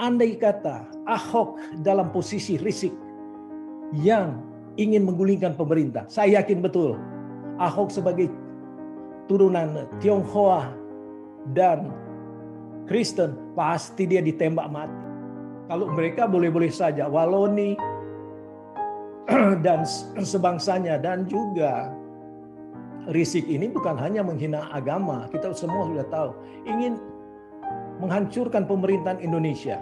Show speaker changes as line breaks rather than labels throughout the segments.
andai kata Ahok dalam posisi risik yang ingin menggulingkan pemerintah, saya yakin betul Ahok sebagai turunan Tionghoa dan Kristen pasti dia ditembak mati. Kalau mereka boleh-boleh saja Waloni dan sebangsanya dan juga risik ini bukan hanya menghina agama, kita semua sudah tahu, ingin menghancurkan pemerintahan Indonesia.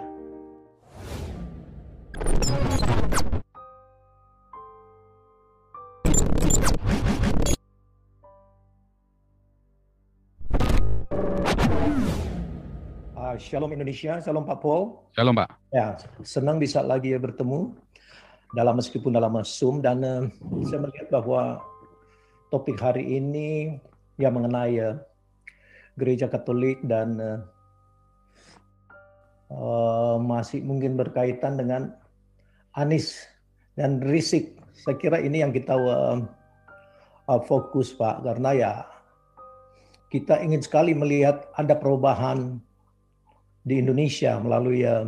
Shalom Indonesia, Shalom Pak Paul.
Shalom Pak.
Ya, senang bisa lagi bertemu dalam meskipun dalam Zoom dan uh, saya melihat bahwa topik hari ini yang mengenai uh, gereja Katolik dan uh, uh, masih mungkin berkaitan dengan Anis dan Risik. Saya kira ini yang kita uh, uh, fokus Pak, karena ya kita ingin sekali melihat ada perubahan di Indonesia melalui uh,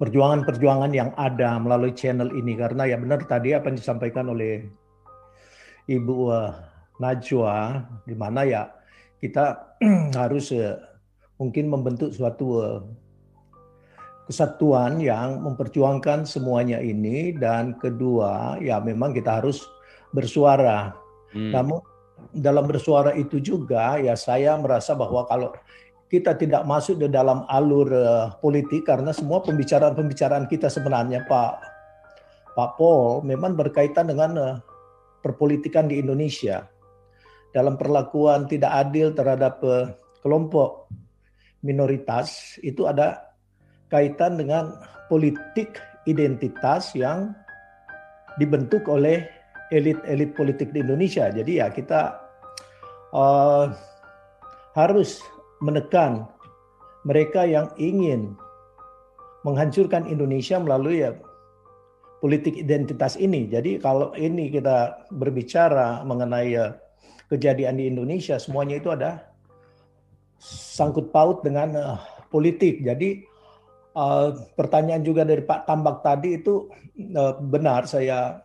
perjuangan-perjuangan yang ada melalui channel ini karena ya benar tadi apa yang disampaikan oleh Ibu uh, Najwa di mana ya kita harus uh, mungkin membentuk suatu uh, kesatuan yang memperjuangkan semuanya ini dan kedua ya memang kita harus bersuara. Hmm. Namun dalam bersuara itu juga ya saya merasa bahwa kalau kita tidak masuk di dalam alur uh, politik karena semua pembicaraan-pembicaraan kita sebenarnya Pak Pak Paul memang berkaitan dengan uh, perpolitikan di Indonesia dalam perlakuan tidak adil terhadap uh, kelompok minoritas itu ada kaitan dengan politik identitas yang dibentuk oleh elit-elit politik di Indonesia. Jadi ya kita uh, harus menekan mereka yang ingin menghancurkan Indonesia melalui ya politik identitas ini. Jadi kalau ini kita berbicara mengenai ya, kejadian di Indonesia, semuanya itu ada sangkut paut dengan uh, politik. Jadi Uh, pertanyaan juga dari Pak Tambak tadi itu uh, benar saya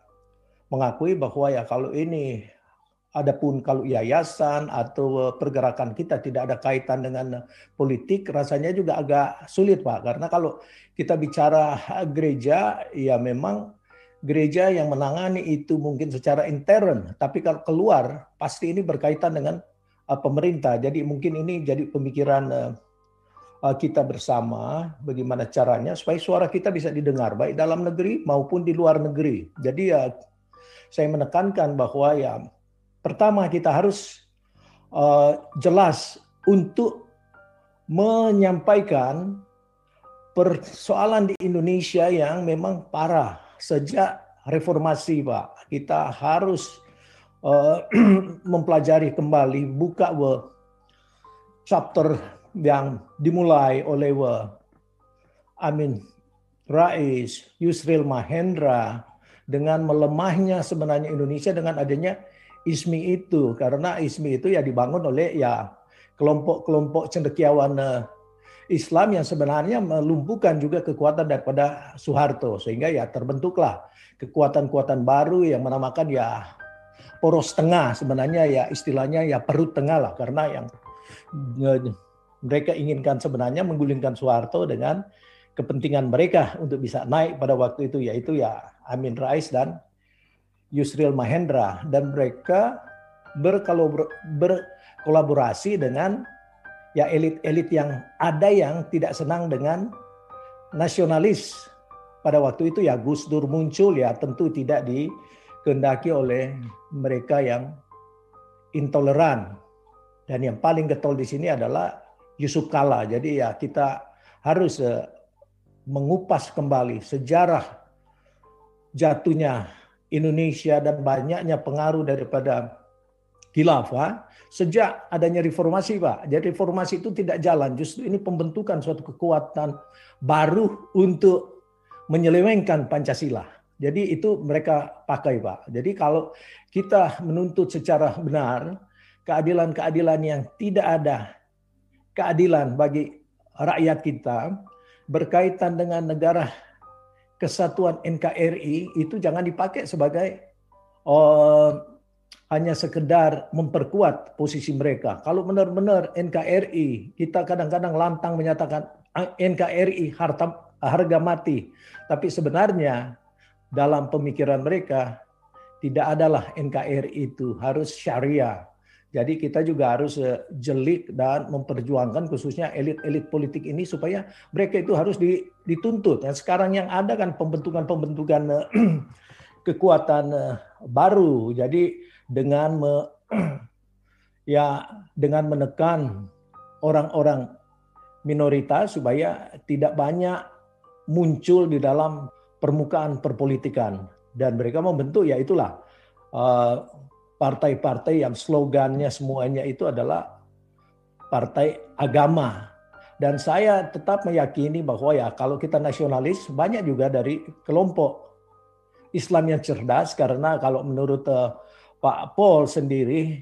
mengakui bahwa ya kalau ini adapun kalau yayasan atau pergerakan kita tidak ada kaitan dengan politik rasanya juga agak sulit Pak. Karena kalau kita bicara gereja ya memang gereja yang menangani itu mungkin secara intern. Tapi kalau keluar pasti ini berkaitan dengan uh, pemerintah. Jadi mungkin ini jadi pemikiran kita bersama bagaimana caranya supaya suara kita bisa didengar baik dalam negeri maupun di luar negeri. Jadi ya saya menekankan bahwa ya pertama kita harus uh, jelas untuk menyampaikan persoalan di Indonesia yang memang parah sejak reformasi Pak. Kita harus uh, mempelajari kembali buka chapter yang dimulai oleh Amin Rais, Yusril Mahendra dengan melemahnya sebenarnya Indonesia dengan adanya ISMI itu karena ISMI itu ya dibangun oleh ya kelompok-kelompok cendekiawan eh, Islam yang sebenarnya melumpuhkan juga kekuatan daripada Soeharto. Sehingga ya terbentuklah kekuatan-kekuatan baru yang menamakan ya poros tengah. Sebenarnya ya istilahnya ya perut tengah lah. Karena yang mereka inginkan sebenarnya menggulingkan Soeharto dengan kepentingan mereka untuk bisa naik pada waktu itu yaitu ya Amin Rais dan Yusril Mahendra dan mereka berkolaborasi dengan ya elit-elit yang ada yang tidak senang dengan nasionalis pada waktu itu ya Gus Dur muncul ya tentu tidak dikehendaki oleh mereka yang intoleran dan yang paling getol di sini adalah Yusuf Kala. Jadi ya kita harus uh, mengupas kembali sejarah jatuhnya Indonesia dan banyaknya pengaruh daripada khilafah sejak adanya reformasi Pak. Jadi reformasi itu tidak jalan, justru ini pembentukan suatu kekuatan baru untuk menyelewengkan Pancasila. Jadi itu mereka pakai Pak. Jadi kalau kita menuntut secara benar keadilan-keadilan yang tidak ada keadilan bagi rakyat kita, berkaitan dengan negara kesatuan NKRI itu jangan dipakai sebagai uh, hanya sekedar memperkuat posisi mereka. Kalau benar-benar NKRI, kita kadang-kadang lantang menyatakan ah, NKRI harta harga mati, tapi sebenarnya dalam pemikiran mereka tidak adalah NKRI itu harus syariah. Jadi kita juga harus eh, jelik dan memperjuangkan khususnya elit-elit politik ini supaya mereka itu harus dituntut. Dan sekarang yang ada kan pembentukan-pembentukan eh, kekuatan eh, baru. Jadi dengan me, ya dengan menekan orang-orang minoritas supaya tidak banyak muncul di dalam permukaan perpolitikan dan mereka membentuk ya itulah partai-partai yang slogannya semuanya itu adalah partai agama. Dan saya tetap meyakini bahwa ya kalau kita nasionalis banyak juga dari kelompok Islam yang cerdas karena kalau menurut uh, Pak Paul sendiri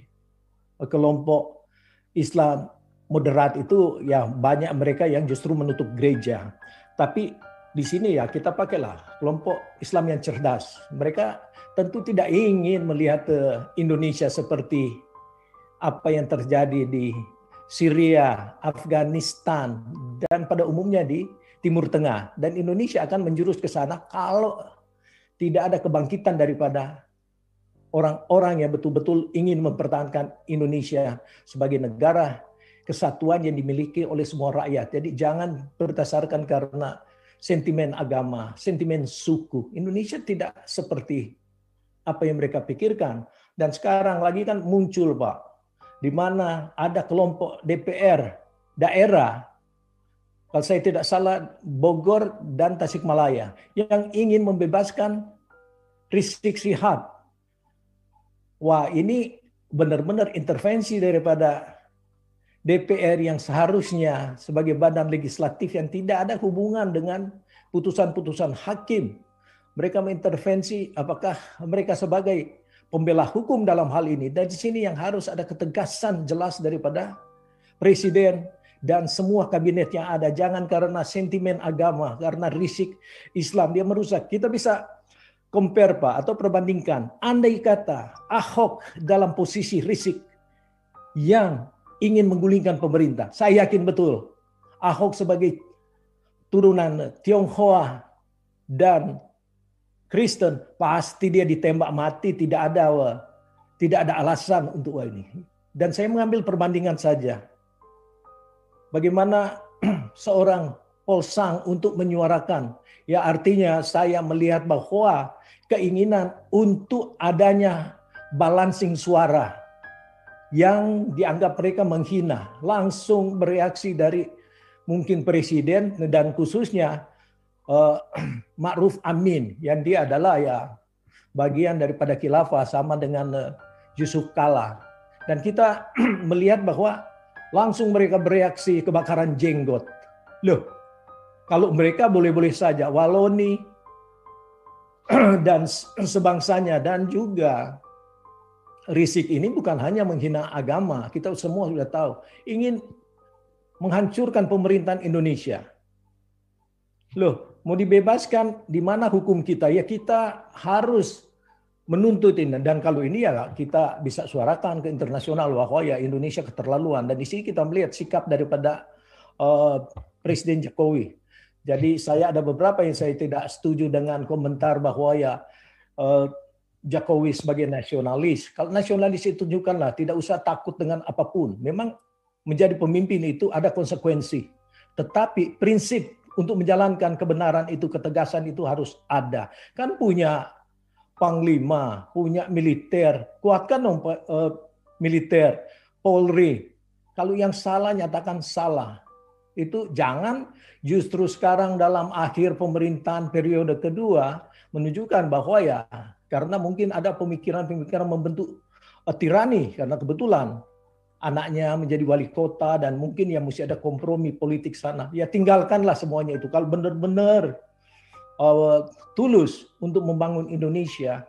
kelompok Islam moderat itu ya banyak mereka yang justru menutup gereja. Tapi di sini ya kita pakailah kelompok Islam yang cerdas. Mereka tentu tidak ingin melihat eh, Indonesia seperti apa yang terjadi di Syria, Afghanistan, dan pada umumnya di Timur Tengah. Dan Indonesia akan menjurus ke sana kalau tidak ada kebangkitan daripada orang-orang yang betul-betul ingin mempertahankan Indonesia sebagai negara kesatuan yang dimiliki oleh semua rakyat. Jadi jangan berdasarkan karena sentimen agama, sentimen suku. Indonesia tidak seperti apa yang mereka pikirkan. Dan sekarang lagi kan muncul Pak, di mana ada kelompok DPR daerah, kalau saya tidak salah Bogor dan Tasikmalaya, yang ingin membebaskan Rizik Sihab. Wah ini benar-benar intervensi daripada DPR yang seharusnya sebagai badan legislatif yang tidak ada hubungan dengan putusan-putusan hakim. Mereka mengintervensi apakah mereka sebagai pembela hukum dalam hal ini. Dan di sini yang harus ada ketegasan jelas daripada presiden dan semua kabinet yang ada. Jangan karena sentimen agama, karena risik Islam dia merusak. Kita bisa compare Pak atau perbandingkan. Andai kata Ahok dalam posisi risik yang ingin menggulingkan pemerintah. Saya yakin betul Ahok sebagai turunan Tionghoa dan Kristen pasti dia ditembak mati tidak ada tidak ada alasan untuk ini. Dan saya mengambil perbandingan saja. Bagaimana seorang Polsang untuk menyuarakan ya artinya saya melihat bahwa keinginan untuk adanya balancing suara yang dianggap mereka menghina langsung bereaksi dari mungkin presiden dan khususnya uh, Ma'ruf Amin yang dia adalah ya bagian daripada khilafah sama dengan uh, Yusuf Kala. Dan kita melihat bahwa langsung mereka bereaksi kebakaran jenggot. Loh kalau mereka boleh-boleh saja Waloni dan sebangsanya dan juga Risik ini bukan hanya menghina agama, kita semua sudah tahu, ingin menghancurkan pemerintahan Indonesia. Loh, mau dibebaskan di mana hukum kita? Ya kita harus menuntut ini dan kalau ini ya kita bisa suarakan ke internasional bahwa ya Indonesia keterlaluan dan di sini kita melihat sikap daripada uh, Presiden Jokowi. Jadi saya ada beberapa yang saya tidak setuju dengan komentar bahwa ya uh, Jokowi sebagai nasionalis. Kalau nasionalis itu tunjukkanlah tidak usah takut dengan apa pun. Memang menjadi pemimpin itu ada konsekuensi. Tetapi prinsip untuk menjalankan kebenaran itu, ketegasan itu harus ada. Kan punya panglima, punya militer, kuatkan dong uh, militer, Polri. Kalau yang salah nyatakan salah. Itu jangan justru sekarang dalam akhir pemerintahan periode kedua menunjukkan bahwa ya karena mungkin ada pemikiran-pemikiran membentuk uh, tirani karena kebetulan anaknya menjadi wali kota dan mungkin ya mesti ada kompromi politik sana. Ya tinggalkanlah semuanya itu. Kalau benar-benar uh, tulus untuk membangun Indonesia,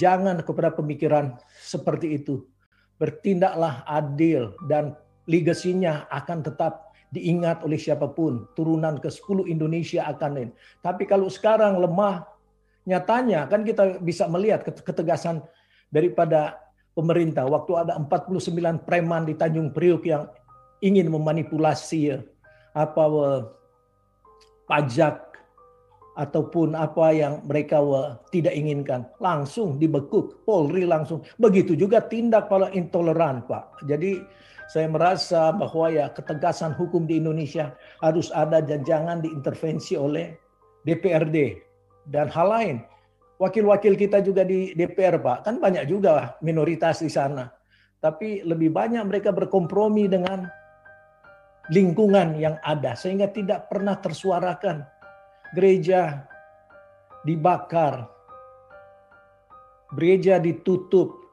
jangan kepada pemikiran seperti itu. Bertindaklah adil dan legasinya akan tetap diingat oleh siapa pun. Turunan ke-10 Indonesia akan ini. Tapi kalau sekarang lemah, nyatanya kan kita bisa melihat ketegasan daripada pemerintah. Waktu ada 49 preman di Tanjung Priuk yang ingin memanipulasi apa pajak ataupun apa yang mereka tidak inginkan. Langsung dibekuk Polri langsung. Begitu juga tindak para intoleran Pak. Jadi saya merasa bahwa ya ketegasan hukum di Indonesia harus ada dan jangan diintervensi oleh DPRD dan hal lain. Wakil-wakil kita juga di DPR Pak, kan banyak juga minoritas di sana. Tapi lebih banyak mereka berkompromi dengan lingkungan yang ada sehingga tidak pernah tersuarakan. Gereja dibakar, gereja ditutup,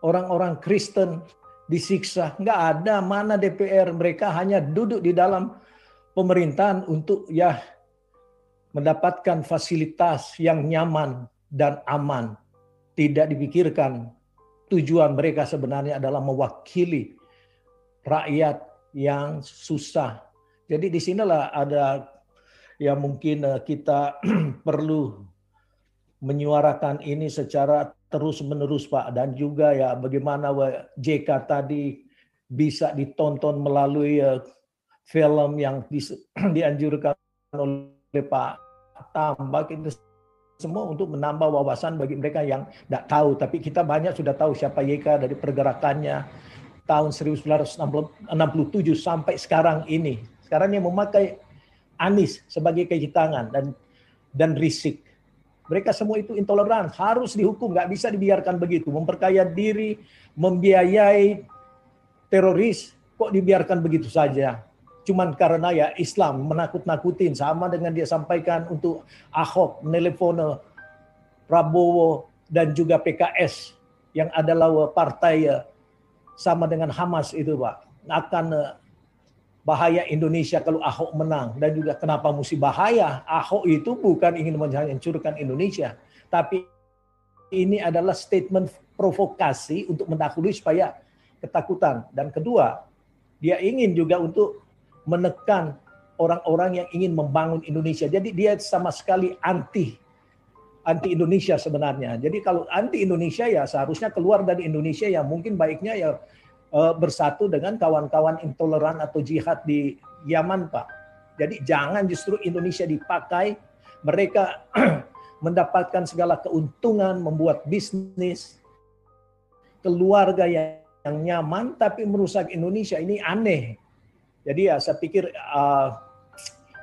orang-orang Kristen disiksa. Nggak ada mana DPR. Mereka hanya duduk di dalam pemerintahan untuk ya mendapatkan fasilitas yang nyaman dan aman. Tidak dipikirkan tujuan mereka sebenarnya adalah mewakili rakyat yang susah. Jadi di sinilah ada ya mungkin eh, kita perlu menyuarakan ini secara terus menerus Pak dan juga ya bagaimana JK tadi bisa ditonton melalui uh, film yang di, dianjurkan oleh Pak Tambak itu semua untuk menambah wawasan bagi mereka yang tidak tahu tapi kita banyak sudah tahu siapa YK dari pergerakannya tahun 1967 sampai sekarang ini sekarang yang memakai Anis sebagai kaki tangan dan dan risik mereka semua itu intoleran, harus dihukum, nggak bisa dibiarkan begitu. Memperkaya diri, membiayai teroris, kok dibiarkan begitu saja. Cuman karena ya Islam menakut-nakutin, sama dengan dia sampaikan untuk Ahok, menelpon Prabowo, dan juga PKS yang adalah partai ya, sama dengan Hamas itu Pak. Akan bahaya Indonesia kalau Ahok menang. Dan juga kenapa mesti bahaya? Ahok itu bukan ingin menghancurkan Indonesia. Tapi ini adalah statement provokasi untuk mendahului supaya ketakutan. Dan kedua dia ingin juga untuk menekan orang-orang yang ingin membangun Indonesia. Jadi dia sama sekali anti anti Indonesia sebenarnya. Jadi kalau anti Indonesia ya seharusnya keluar dari Indonesia ya. Mungkin baiknya ya uh, bersatu dengan kawan-kawan intoleran atau jihad di Yaman, Pak. Jadi jangan justru Indonesia dipakai. Mereka mendapatkan segala keuntungan, membuat bisnis, keluarga yang nyaman, tapi merusak Indonesia ini aneh. Jadi ya saya pikir uh,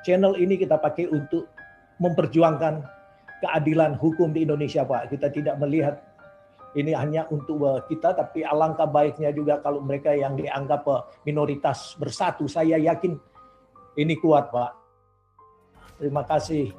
channel ini kita pakai untuk memperjuangkan keadilan hukum di Indonesia, Pak. Kita tidak melihat ini hanya untuk eh, kita, tapi alangkah baiknya juga kalau mereka yang dianggap eh, minoritas bersatu. Saya yakin ini kuat, Pak. Terima kasih.